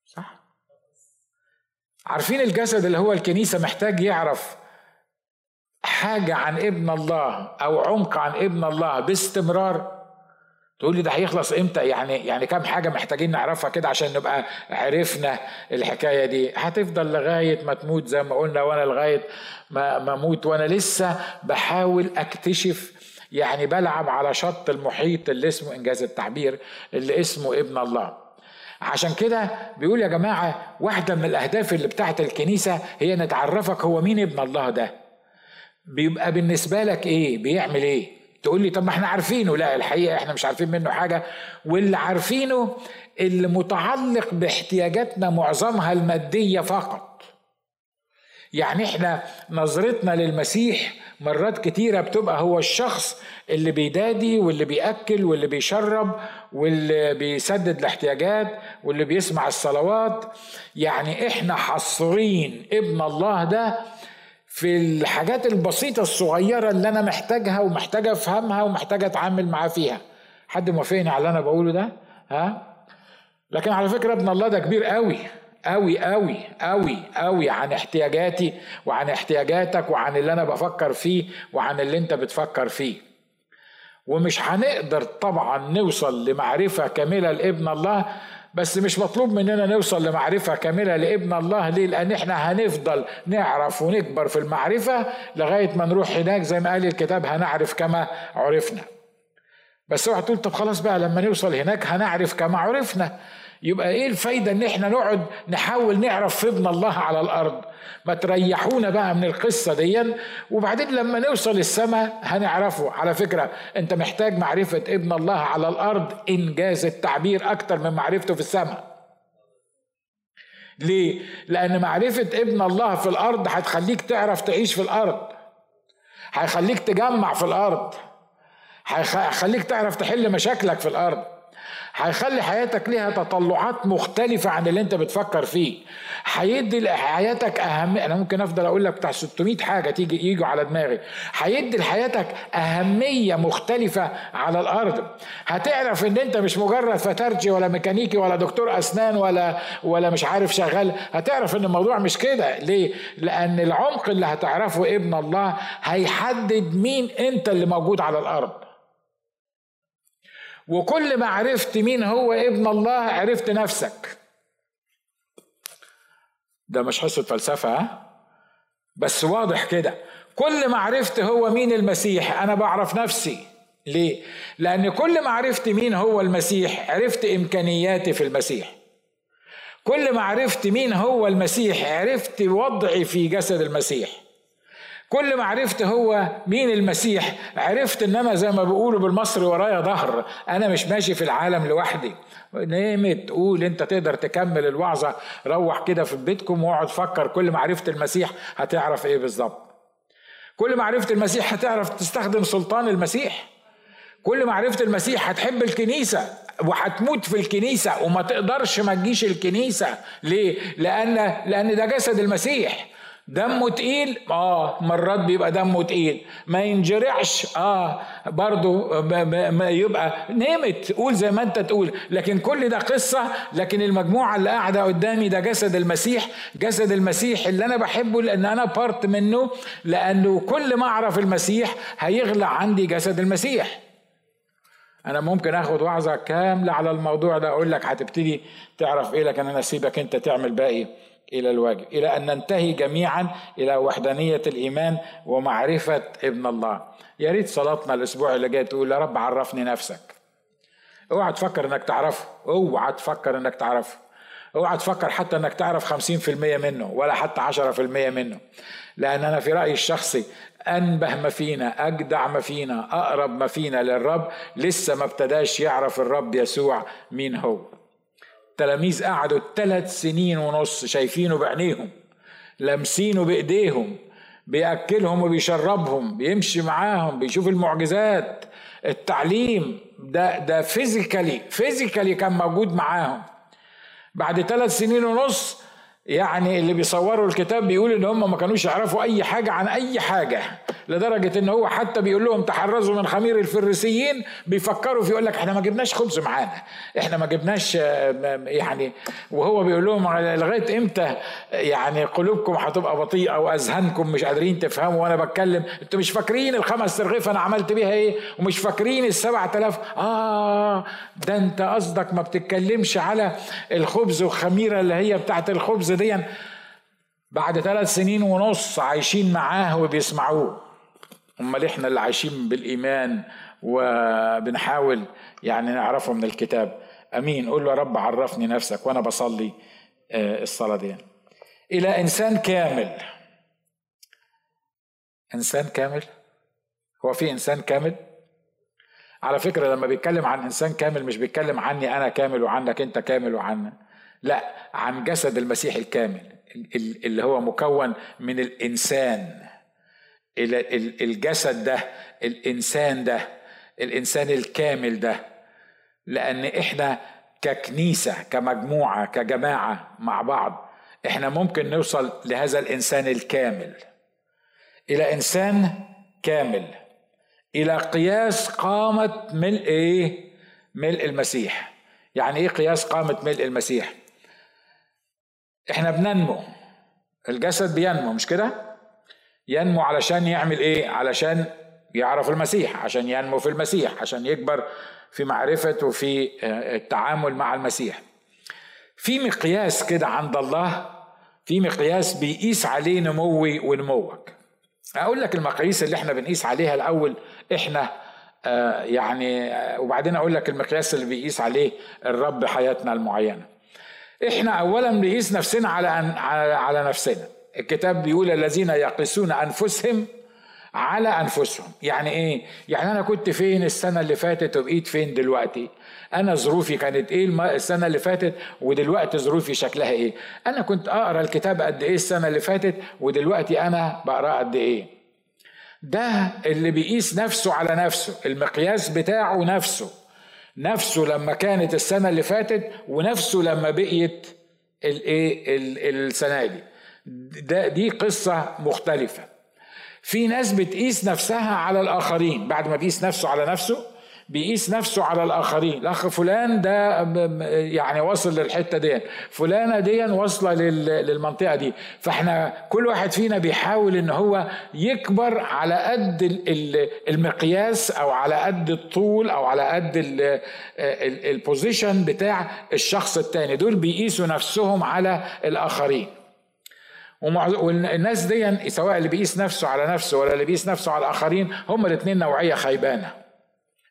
صح؟ عارفين الجسد اللي هو الكنيسة محتاج يعرف حاجة عن ابن الله أو عمق عن ابن الله باستمرار؟ تقول لي ده هيخلص إمتى؟ يعني يعني كم حاجة محتاجين نعرفها كده عشان نبقى عرفنا الحكاية دي. هتفضل لغاية ما تموت زي ما قلنا وأنا لغاية ما ما أموت وأنا لسه بحاول أكتشف يعني بلعب على شط المحيط اللي اسمه إنجاز التعبير اللي اسمه ابن الله. عشان كده بيقول يا جماعة واحدة من الأهداف اللي بتاعت الكنيسة هي نتعرفك هو مين ابن الله ده. بيبقى بالنسبة لك إيه؟ بيعمل إيه؟ تقول لي طب ما إحنا عارفينه. لا الحقيقة إحنا مش عارفين منه حاجة. واللي عارفينه اللي متعلق باحتياجاتنا معظمها المادية فقط. يعني إحنا نظرتنا للمسيح مرات كتيرة بتبقى هو الشخص اللي بيدادي واللي بيأكل واللي بيشرب واللي بيسدد الاحتياجات واللي بيسمع الصلوات. يعني إحنا حصرين ابن الله ده في الحاجات البسيطة الصغيرة اللي أنا محتاجها ومحتاج أفهمها ومحتاج أتعامل معاه فيها. حد موافقني على اللي أنا بقوله ده؟ ها؟ لكن على فكرة ابن الله ده كبير قوي قوي قوي قوي قوي عن احتياجاتي وعن احتياجاتك وعن اللي أنا بفكر فيه وعن اللي أنت بتفكر فيه. ومش هنقدر طبعا نوصل لمعرفة كاملة لابن الله بس مش مطلوب مننا نوصل لمعرفة كاملة لابن الله ليه؟ لأن إحنا هنفضل نعرف ونكبر في المعرفة لغاية ما نروح هناك زي ما قال الكتاب هنعرف كما عرفنا. بس اوعى تقول طب خلاص بقى لما نوصل هناك هنعرف كما عرفنا. يبقى إيه الفايدة ان إحنا نقعد نحاول نعرف ابن الله على الأرض؟ ما تريحونا بقى من القصة دي وبعدين لما نوصل السماء هنعرفه. على فكرة انت محتاج معرفة ابن الله على الأرض إنجاز التعبير أكتر من معرفته في السماء. ليه؟ لأن معرفة ابن الله في الأرض هتخليك تعرف تعيش في الأرض. هيخليك تجمع في الأرض. هيخليك تعرف تحل مشاكلك في الأرض. هيخلي حياتك ليها تطلعات مختلفة عن اللي انت بتفكر فيه. هيدي لحياتك أهم أنا ممكن أفضل أقول لك بتاع 600 حاجة تيجي يجوا على دماغي. هيدي لحياتك أهمية مختلفة على الأرض. هتعرف إن أنت مش مجرد فترجي ولا ميكانيكي ولا دكتور أسنان ولا ولا مش عارف شغال. هتعرف إن الموضوع مش كده. ليه؟ لأن العمق اللي هتعرفه ابن الله هيحدد مين أنت اللي موجود على الأرض. وكل ما عرفت مين هو ابن الله عرفت نفسك. ده مش حصة فلسفة ها؟ بس واضح كده. كل ما عرفت هو مين المسيح أنا بعرف نفسي. ليه؟ لأن كل ما عرفت مين هو المسيح عرفت إمكانياتي في المسيح. كل ما عرفت مين هو المسيح عرفت وضعي في جسد المسيح. كل ما عرفت هو مين المسيح عرفت إن أنا زي ما بيقولوا بالمصري ورايا ظهر. أنا مش ماشي في العالم لوحدي. نمت قول أنت تقدر تكمل الوعظة. روح كده في بيتكم واقعد فكر. كل ما عرفت المسيح هتعرف إيه بالظبط؟ كل ما عرفت المسيح هتعرف تستخدم سلطان المسيح. كل ما عرفت المسيح هتحب الكنيسة وهتموت في الكنيسة وما تقدرش ما تجيش الكنيسة. ليه؟ لأن لأن ده جسد المسيح. دمه تقيل؟ آه مرات بيبقى دمه تقيل. ما ينجرعش آه برضو يبقى نمت قول زي ما انت تقول. لكن كل ده قصة. لكن المجموعة اللي قاعدة قدامي ده جسد المسيح. جسد المسيح اللي أنا بحبه لأن أنا بارت منه. لأنه كل ما أعرف المسيح هيغلى عندي جسد المسيح. أنا ممكن آخد وعظة كاملة على الموضوع ده. أقول لك هتبتدي تعرف إيه. لكن أنا أسيبك أنت تعمل باقي. إلى الواجب إلى أن ننتهي جميعا إلى وحدانية الإيمان ومعرفة ابن الله. يا ريت صلاتنا الأسبوع اللي جاي تقول يا رب عرفني نفسك. اوعى تفكر إنك تعرفه اوعى تفكر إنك تعرفه. اوعى تفكر حتى إنك تعرف خمسين في المية منه ولا حتى عشرة في المية منه. لأن أنا في رأيي الشخصي أنبه ما فينا أجدع ما فينا أقرب ما فينا للرب لسه ما ابتداش يعرف الرب يسوع مين هو. التلاميذ قعدوا ثلاث سنين ونص شايفينه بعينيهم لامسينه بإيديهم بيأكلهم وبيشربهم بيمشي معاهم بيشوف المعجزات. التعليم ده ده physically physically كان موجود معاهم. بعد ثلاث سنين ونص يعني اللي بيفسروا الكتاب بيقول إن هم ما كانوش يعرفوا أي حاجة عن أي حاجة. لدرجة إن هو حتى بيقول لهم تحرزوا من خمير الفريسيين بيفكروا في يقول لك إحنا ما جبناش خبز معانا. إحنا ما جبناش يعني وهو بيقول لهم لغاية إمتى؟ يعني قلوبكم هتبقى بطيئة وأذهانكم مش قادرين تفهموا وأنا بتكلم أنتوا مش فاكرين الخمس ترغيف أنا عملت بيها إيه؟ ومش فاكرين السبعة آلاف. آه ده أنت قصدك ما بتتكلمش على الخبز والخميرة اللي هي بتاعت الخبز دي بعد ثلاث سنين ونص عايشين معاه وبيسمعوه. أمال إحنا اللي عايشين بالإيمان وبنحاول يعني نعرفه من الكتاب. أمين. قول له يا رب عرفني نفسك وأنا بصلي آه، الصلاة دي. إلى إنسان كامل. إنسان كامل؟ هو في إنسان كامل؟ على فكرة لما بيتكلم عن إنسان كامل مش بيتكلم عني أنا كامل وعنك أنت كامل وعنا. لا عن جسد المسيح الكامل اللي هو مكون من الإنسان. الجسد ده الإنسان ده الإنسان الكامل ده. لأن إحنا ككنيسة كمجموعة كجماعة مع بعض إحنا ممكن نوصل لهذا الإنسان الكامل. إلى إنسان كامل. إلى قياس قامه ملء إيه؟ ملء المسيح. يعني إيه قياس قامه ملء المسيح؟ إحنا بننمو. الجسد بينمو مش كده؟ ينمو علشان يعمل إيه؟ علشان يعرف المسيح عشان ينمو في المسيح عشان يكبر في معرفة وفي آه، التعامل مع المسيح. في مقياس كده عند الله في مقياس بيقيس عليه نموي ونموك. أقول لك المقاييس اللي إحنا بنقيس عليها الأول إحنا آه يعني آه وبعدين أقول لك المقياس اللي بيقيس عليه الرب حياتنا المعينة. إحنا اولا بنقيس نفسنا على على, على نفسنا. الكتاب بيقول الذين يقيسون أنفسهم على أنفسهم. يعني إيه؟ يعني أنا كنت فين السنة اللي فاتت وبقيت فين دلوقتي؟ أنا ظروفي كانت إيه السنة اللي فاتت ودلوقتي ظروفي شكلها إيه؟ أنا كنت أقرأ الكتاب قد إيه السنة اللي فاتت ودلوقتي أنا بقراه قد إيه؟ ده اللي بيقيس نفسه على نفسه المقياس بتاعه نفسه. نفسه لما كانت السنة اللي فاتت ونفسه لما بقيت الايه السنة دي. ده دي قصة مختلفة. في ناس بتقيس نفسها على الآخرين. بعد ما بيقيس نفسه على نفسه بيقيس نفسه على الآخرين. الأخ فلان ده يعني وصل للحتة دي فلانة دي واصلة للمنطقة دي. فاحنا كل واحد فينا بيحاول إن هو يكبر على قد المقياس أو على قد الطول أو على قد البوزيشن بتاع الشخص التاني. دول بيقيسوا نفسهم على الآخرين. والناس دي سواء اللي بيقيس نفسه على نفسه ولا اللي بيقيس نفسه على الآخرين هم الاثنين نوعية خيبانة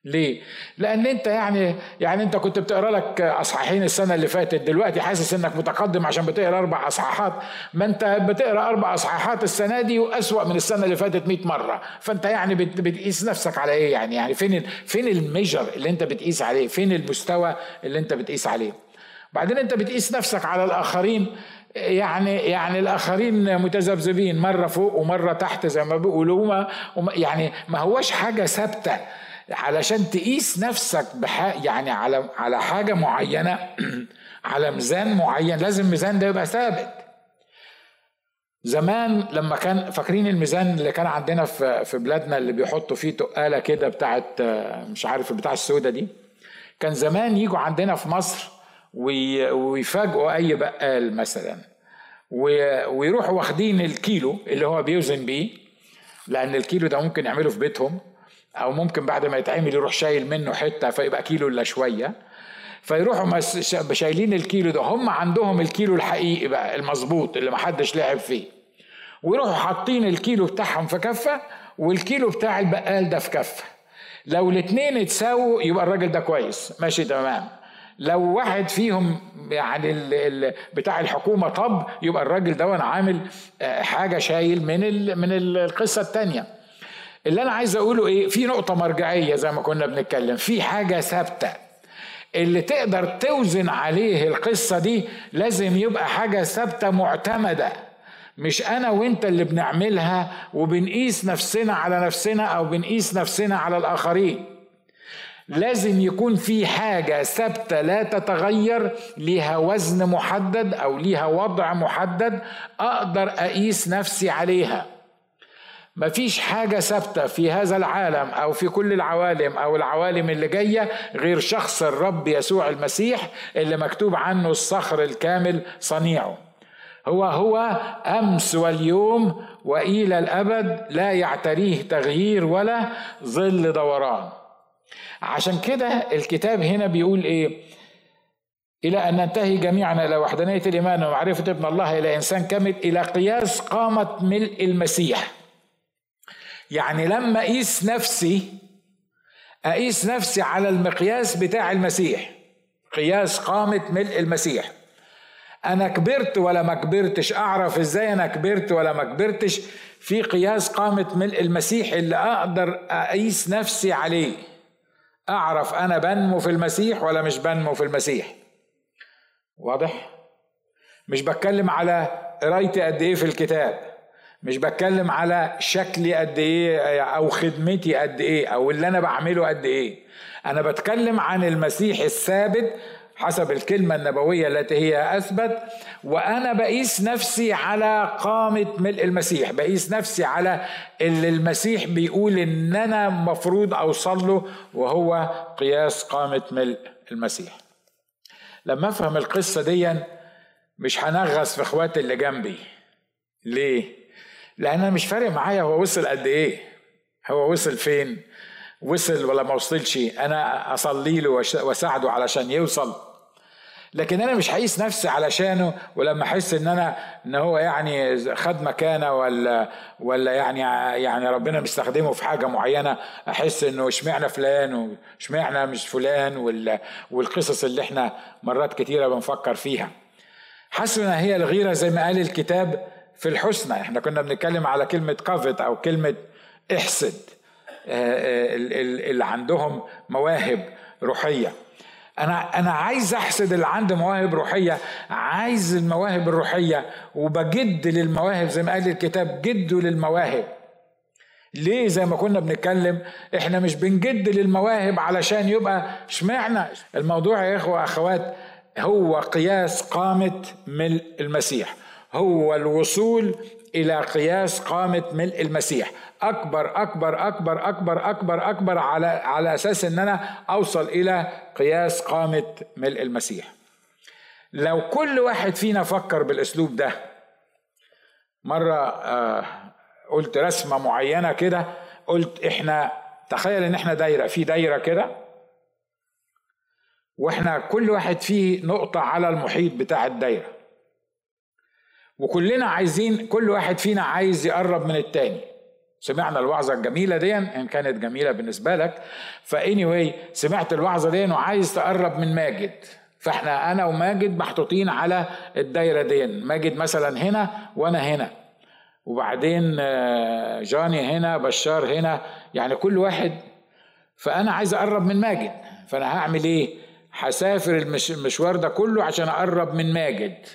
ليه؟ لأن أنت يعني يعني أنت كنت بتقرأ لك أصحاحين السنة اللي فاتت دلوقتي حاسس إنك متقدم عشان بتقرأ أربع أصحاحات ما أنت بتقرأ أربع أصحاحات السنة دي وأسوأ من السنة اللي فاتت 100 مرة فأنت يعني بتقيس نفسك على إيه يعني يعني فين فين الميجر اللي أنت بتقيس عليه؟ فين المستوى اللي أنت بتقيس عليه؟ بعدين أنت بتقيس نفسك على الآخرين يعني يعني الآخرين متذبذبين مرة فوق ومرة تحت زي ما بيقولوا. يعني ما هوش حاجة ثابتة. علشان تقيس نفسك بح... يعني على على حاجة معينة (clears throat) على ميزان معين لازم الميزان ده يبقى ثابت. زمان لما كان فاكرين الميزان اللي كان عندنا في في بلادنا اللي بيحطوا فيه تقالة كده بتاعت مش عارف بتاع السودة دي؟ كان زمان يجوا عندنا في مصر ويفاجئوا أي بقال مثلا. ويروحوا واخدين الكيلو اللي هو بيوزن بيه لأن الكيلو ده ممكن يعمله في بيتهم أو ممكن بعد ما يتعمل يروح شايل منه حتة فيبقى كيلو إلا شوية. فيروحوا شايلين الكيلو ده هم عندهم الكيلو الحقيقي بقى المظبوط اللي محدش لعب فيه. ويروحوا حاطين الكيلو بتاعهم في كفة والكيلو بتاع البقال ده في كفة. لو الاتنين اتساووا يبقى الراجل ده كويس. ماشي تمام. لو واحد فيهم يعني بتاع الحكومة طب يبقى الراجل ده عامل آه، حاجة شايل من من القصة الثانية اللي أنا عايز أقوله إيه في نقطة مرجعية زي ما كنا بنتكلم في حاجة ثابتة. اللي تقدر توزن عليه القصة دي لازم يبقى حاجة ثابتة معتمدة. مش أنا وأنت اللي بنعملها وبنقيس نفسنا على نفسنا أو بنقيس نفسنا على الآخرين. لازم يكون في حاجة ثابتة لا تتغير ليها وزن محدد أو ليها وضع محدد أقدر أقيس نفسي عليها. مفيش حاجة ثابتة في هذا العالم أو في كل العوالم أو العوالم اللي جاية غير شخص الرب يسوع المسيح اللي مكتوب عنه الصخر الكامل صنيعه. هو هو أمس واليوم وإلى الأبد لا يعتريه تغيير ولا ظل دوران. عشان كده الكتاب هنا بيقول إيه؟ إلى أن ننتهي جميعا إلى وحدانية الإيمان ومعرفة ابن الله إلى إنسان كامل إلى قياس قامة ملء المسيح. يعني لما أقيس نفسي أقيس نفسي على المقياس بتاع المسيح. قياس قامة ملء المسيح. أنا كبرت ولا ما كبرتش؟ أعرف إزاي أنا كبرت ولا ما كبرتش؟ في قياس قامة ملء المسيح اللي أقدر أقيس نفسي عليه. أعرف أنا بنمو في المسيح ولا مش بنمو في المسيح. واضح؟ مش بتكلم على قرايتي قد إيه في الكتاب. مش بتكلم على شكلي قد إيه أو خدمتي قد إيه أو اللي أنا بعمله قد إيه. أنا بتكلم عن المسيح الثابت حسب الكلمة النبوية التي هي أثبت وأنا بقيس نفسي على قامة ملء المسيح بقيس نفسي على اللي المسيح بيقول إن أنا مفروض أوصل له وهو قياس قامة ملء المسيح لما أفهم القصة دي مش هنغص في إخواتي اللي جنبي ليه؟ لأن أنا مش فارق معايا هو وصل قد إيه هو وصل فين وصل ولا ما وصلش أنا أصلي له وأساعده علشان يوصل. لكن أنا مش هقيس نفسي علشانه ولما أحس إن أنا إن هو يعني خد مكانة ولا ولا يعني يعني ربنا مستخدمه في حاجة معينة أحس إنه اشمعنى فلان واشمعنى مش فلان والقصص اللي إحنا مرات كتيرة بنفكر فيها. حسنا هي الغيرة زي ما قال الكتاب في الحسنى. إحنا كنا بنتكلم على كلمة كافت أو كلمة إحسد. اللي عندهم مواهب روحية. أنا أنا عايز أحسد اللي عنده مواهب روحية. عايز المواهب الروحية وبجد للمواهب زي ما قال الكتاب جدوا للمواهب. ليه زي ما كنا بنتكلم إحنا مش بنجد للمواهب علشان يبقى إشمعنى؟ الموضوع يا إخوة أخوات هو قياس قامة ملء المسيح. هو الوصول إلى قياس قامة ملء المسيح. أكبر أكبر أكبر أكبر أكبر أكبر على على أساس إن أنا أوصل إلى قياس قامة ملء المسيح. لو كل واحد فينا فكر بالأسلوب ده مرة آه قلت رسمة معينة كده قلت إحنا تخيل إن إحنا دايرة في دايرة كده وإحنا كل واحد فيه نقطة على المحيط بتاع الدايرة. وكلنا عايزين كل واحد فينا عايز يقرب من التاني. سمعنا الوعظة الجميلة دي إن كانت جميلة بالنسبة لك. فاني واي سمعت الوعظة دي وعايز تقرب من ماجد. فإحنا أنا وماجد محطوطين على الدايرة دي ماجد مثلا هنا وأنا هنا. وبعدين آه، جاني هنا بشار هنا. يعني كل واحد. فأنا عايز أقرب من ماجد. فأنا هعمل إيه؟ هسافر المشوار ده كله عشان أقرب من ماجد.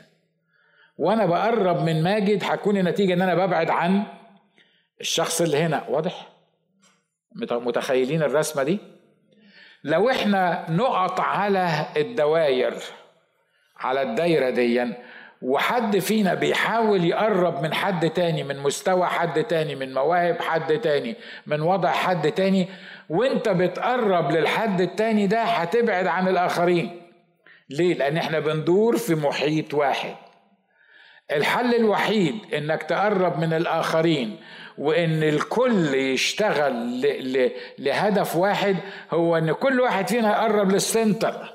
وأنا بقرب من ماجد هتكون النتيجة ان أنا ببعد عن الشخص اللي هنا. واضح؟ متخيلين الرسمة دي؟ لو إحنا نقط على الدواير على الدايرة دي وحد فينا بيحاول يقرب من حد تاني من مستوى حد تاني من مواهب حد تاني من وضع حد تاني وانت بتقرب للحد التاني ده هتبعد عن الآخرين. ليه؟ لأن إحنا بندور في محيط واحد. الحل الوحيد إنك تقرب من الآخرين وإن الكل يشتغل لهدف واحد هو إن كل واحد فينا يقرب لل center.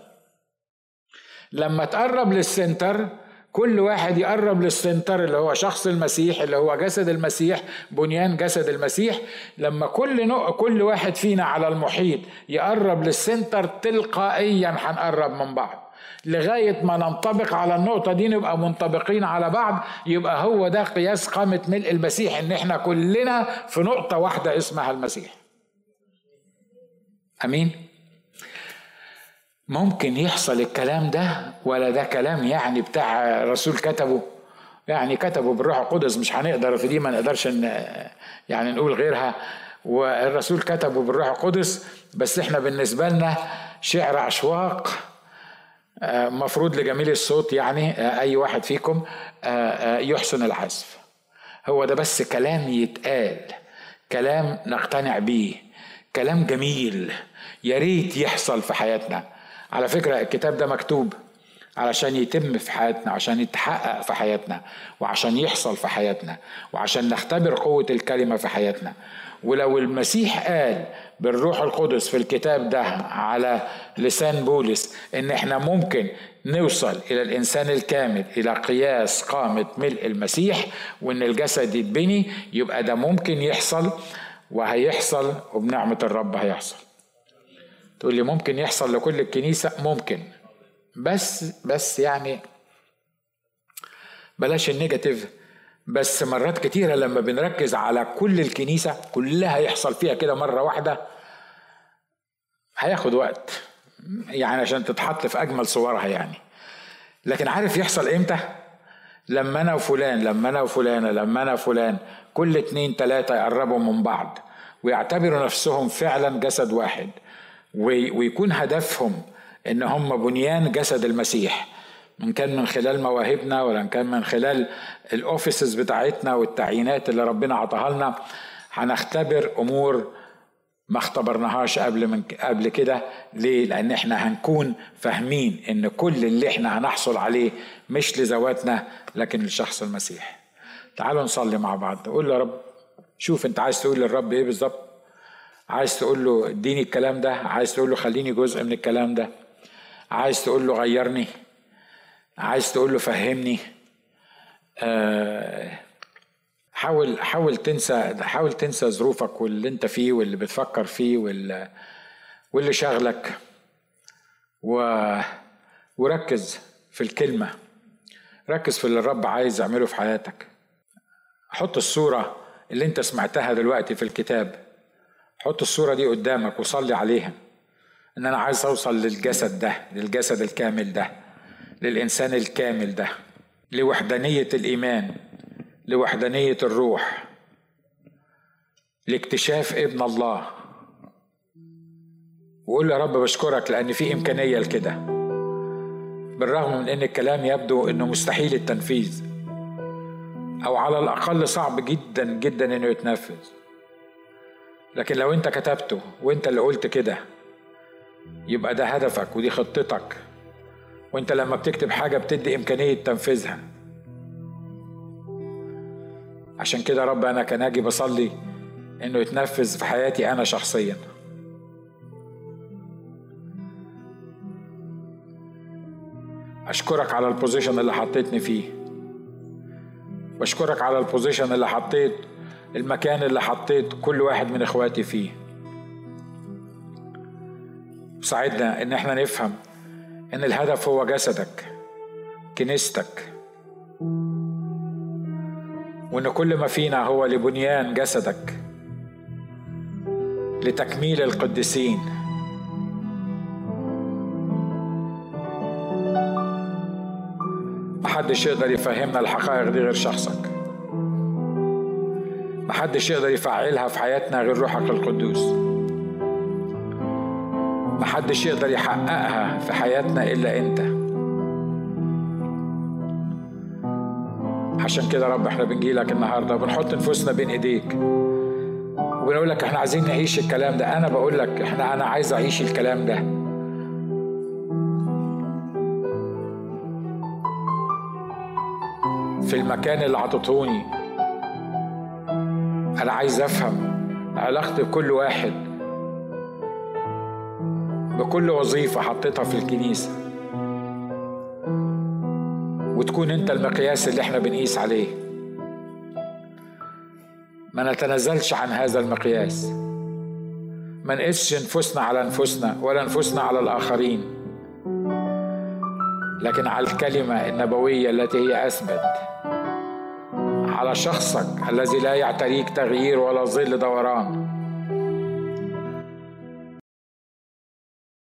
لما تقرب لل center كل واحد يقرب لل center اللي هو شخص المسيح اللي هو جسد المسيح بنيان جسد المسيح. لما كل نوع كل واحد فينا على المحيط يقرب للسنتر تلقائيا هنقرب من بعض. لغاية ما ننطبق على النقطة دي نبقى منطبقين على بعض يبقى هو ده قياس قامة ملء المسيح إن إحنا كلنا في نقطة واحدة اسمها المسيح. أمين؟ ممكن يحصل الكلام ده ولا ده كلام يعني بتاع رسول كتبه؟ يعني كتبه بالروح القدس مش هنقدر في دي ما نقدرش يعني نقول غيرها. والرسول كتبه بالروح القدس بس إحنا بالنسبة لنا شعر أشواق مفروض لجميل الصوت يعني آه، أي واحد فيكم آه، يحسن العزف هو ده بس كلام يتقال كلام نقتنع بيه كلام جميل يا ريت يحصل في حياتنا. على فكرة الكتاب ده مكتوب علشان يتم في حياتنا عشان يتحقق في حياتنا وعشان يحصل في حياتنا وعشان نختبر قوة الكلمة في حياتنا. ولو المسيح قال بالروح القدس في الكتاب ده على لسان بولس إن إحنا ممكن نوصل إلى الإنسان الكامل إلى قياس قامة ملء المسيح وإن الجسد يتبني يبقى ده ممكن يحصل وهيحصل وبنعمة الرب هيحصل. تقول لي ممكن يحصل لكل الكنيسة؟ ممكن. بس بس يعني بلاش النيجاتيف. بس مرات كتيرة لما بنركز على كل الكنيسة كلها يحصل فيها كده مرة واحدة هياخد وقت. يعني عشان تتحط في أجمل صورها يعني. لكن عارف يحصل إمتى؟ لما أنا وفلان لما أنا وفلانة لما أنا وفلان كل اتنين تلاتة يقربوا من بعض ويعتبروا نفسهم فعلا جسد واحد ويكون هدفهم إن هم بنيان جسد المسيح. ان كان من خلال مواهبنا ولا ان كان من خلال الاوفيسز بتاعتنا والتعيينات اللي ربنا عطاها لنا هنختبر أمور ما اختبرناهاش قبل من قبل كده. ليه؟ لأن إحنا هنكون فاهمين إن كل اللي إحنا هنحصل عليه مش لذواتنا لكن لشخص المسيح. تعالوا نصلي مع بعض. قول يا رب شوف أنت عايز تقول للرب إيه بالظبط؟ عايز تقول له اديني الكلام ده؟ عايز تقول له خليني جزء من الكلام ده؟ عايز تقول له غيرني عايز تقول له فهمني. آه حاول حاول تنسى حاول تنسى ظروفك واللي انت فيه واللي بتفكر فيه واللي, واللي شغلك و وركز في الكلمة ركز في اللي الرب عايز يعمله في حياتك. حط الصورة اللي انت سمعتها دلوقتي في الكتاب. حط الصورة دي قدامك وصلي عليها. إن أنا عايز أوصل للجسد ده للجسد الكامل ده للإنسان الكامل ده لوحدانية الإيمان لوحدانية الروح لاكتشاف ابن الله. وقول يا رب بشكرك لأن في إمكانية لكده. بالرغم من إن الكلام يبدو إنه مستحيل التنفيذ أو على الأقل صعب جدا جدا إنه يتنفذ. لكن لو أنت كتبته وأنت اللي قلت كده يبقى ده هدفك ودي خطتك. وأنت لما بتكتب حاجة بتدي إمكانية تنفيذها. عشان كده رب أنا كان أجي بصلي إنه يتنفذ في حياتي أنا شخصياً. أشكرك على ال position اللي حطيتني فيه. بشكرك على ال position اللي حطيت المكان اللي حطيت كل واحد من إخواتي فيه. ساعدنا إن إحنا نفهم إن الهدف هو جسدك كنيستك. وإن كل ما فينا هو لبنيان جسدك لتكميل القديسين. محدش يقدر يفهمنا الحقائق دي غير شخصك. محدش يقدر يفعلها في حياتنا غير روحك القدوس. محدش يقدر يحققها في حياتنا إلا أنت. عشان كده رب إحنا بنجيلك النهارده وبنحط نفوسنا بين إيديك. وبنقول لك إحنا عايزين نعيش الكلام ده. أنا بقول لك إحنا أنا عايز أعيش الكلام ده. في المكان اللي عطتهوني أنا عايز أفهم علاقتي بكل واحد. بكل وظيفة حطيتها في الكنيسة. وتكون انت المقياس اللي إحنا بنقيس عليه. ما نتنازلش عن هذا المقياس. ما نقيسش نفوسنا على نفوسنا ولا نفوسنا على الآخرين. لكن على الكلمة النبوية التي هي أثبت على شخصك الذي لا يعتريك تغيير ولا ظل دوران.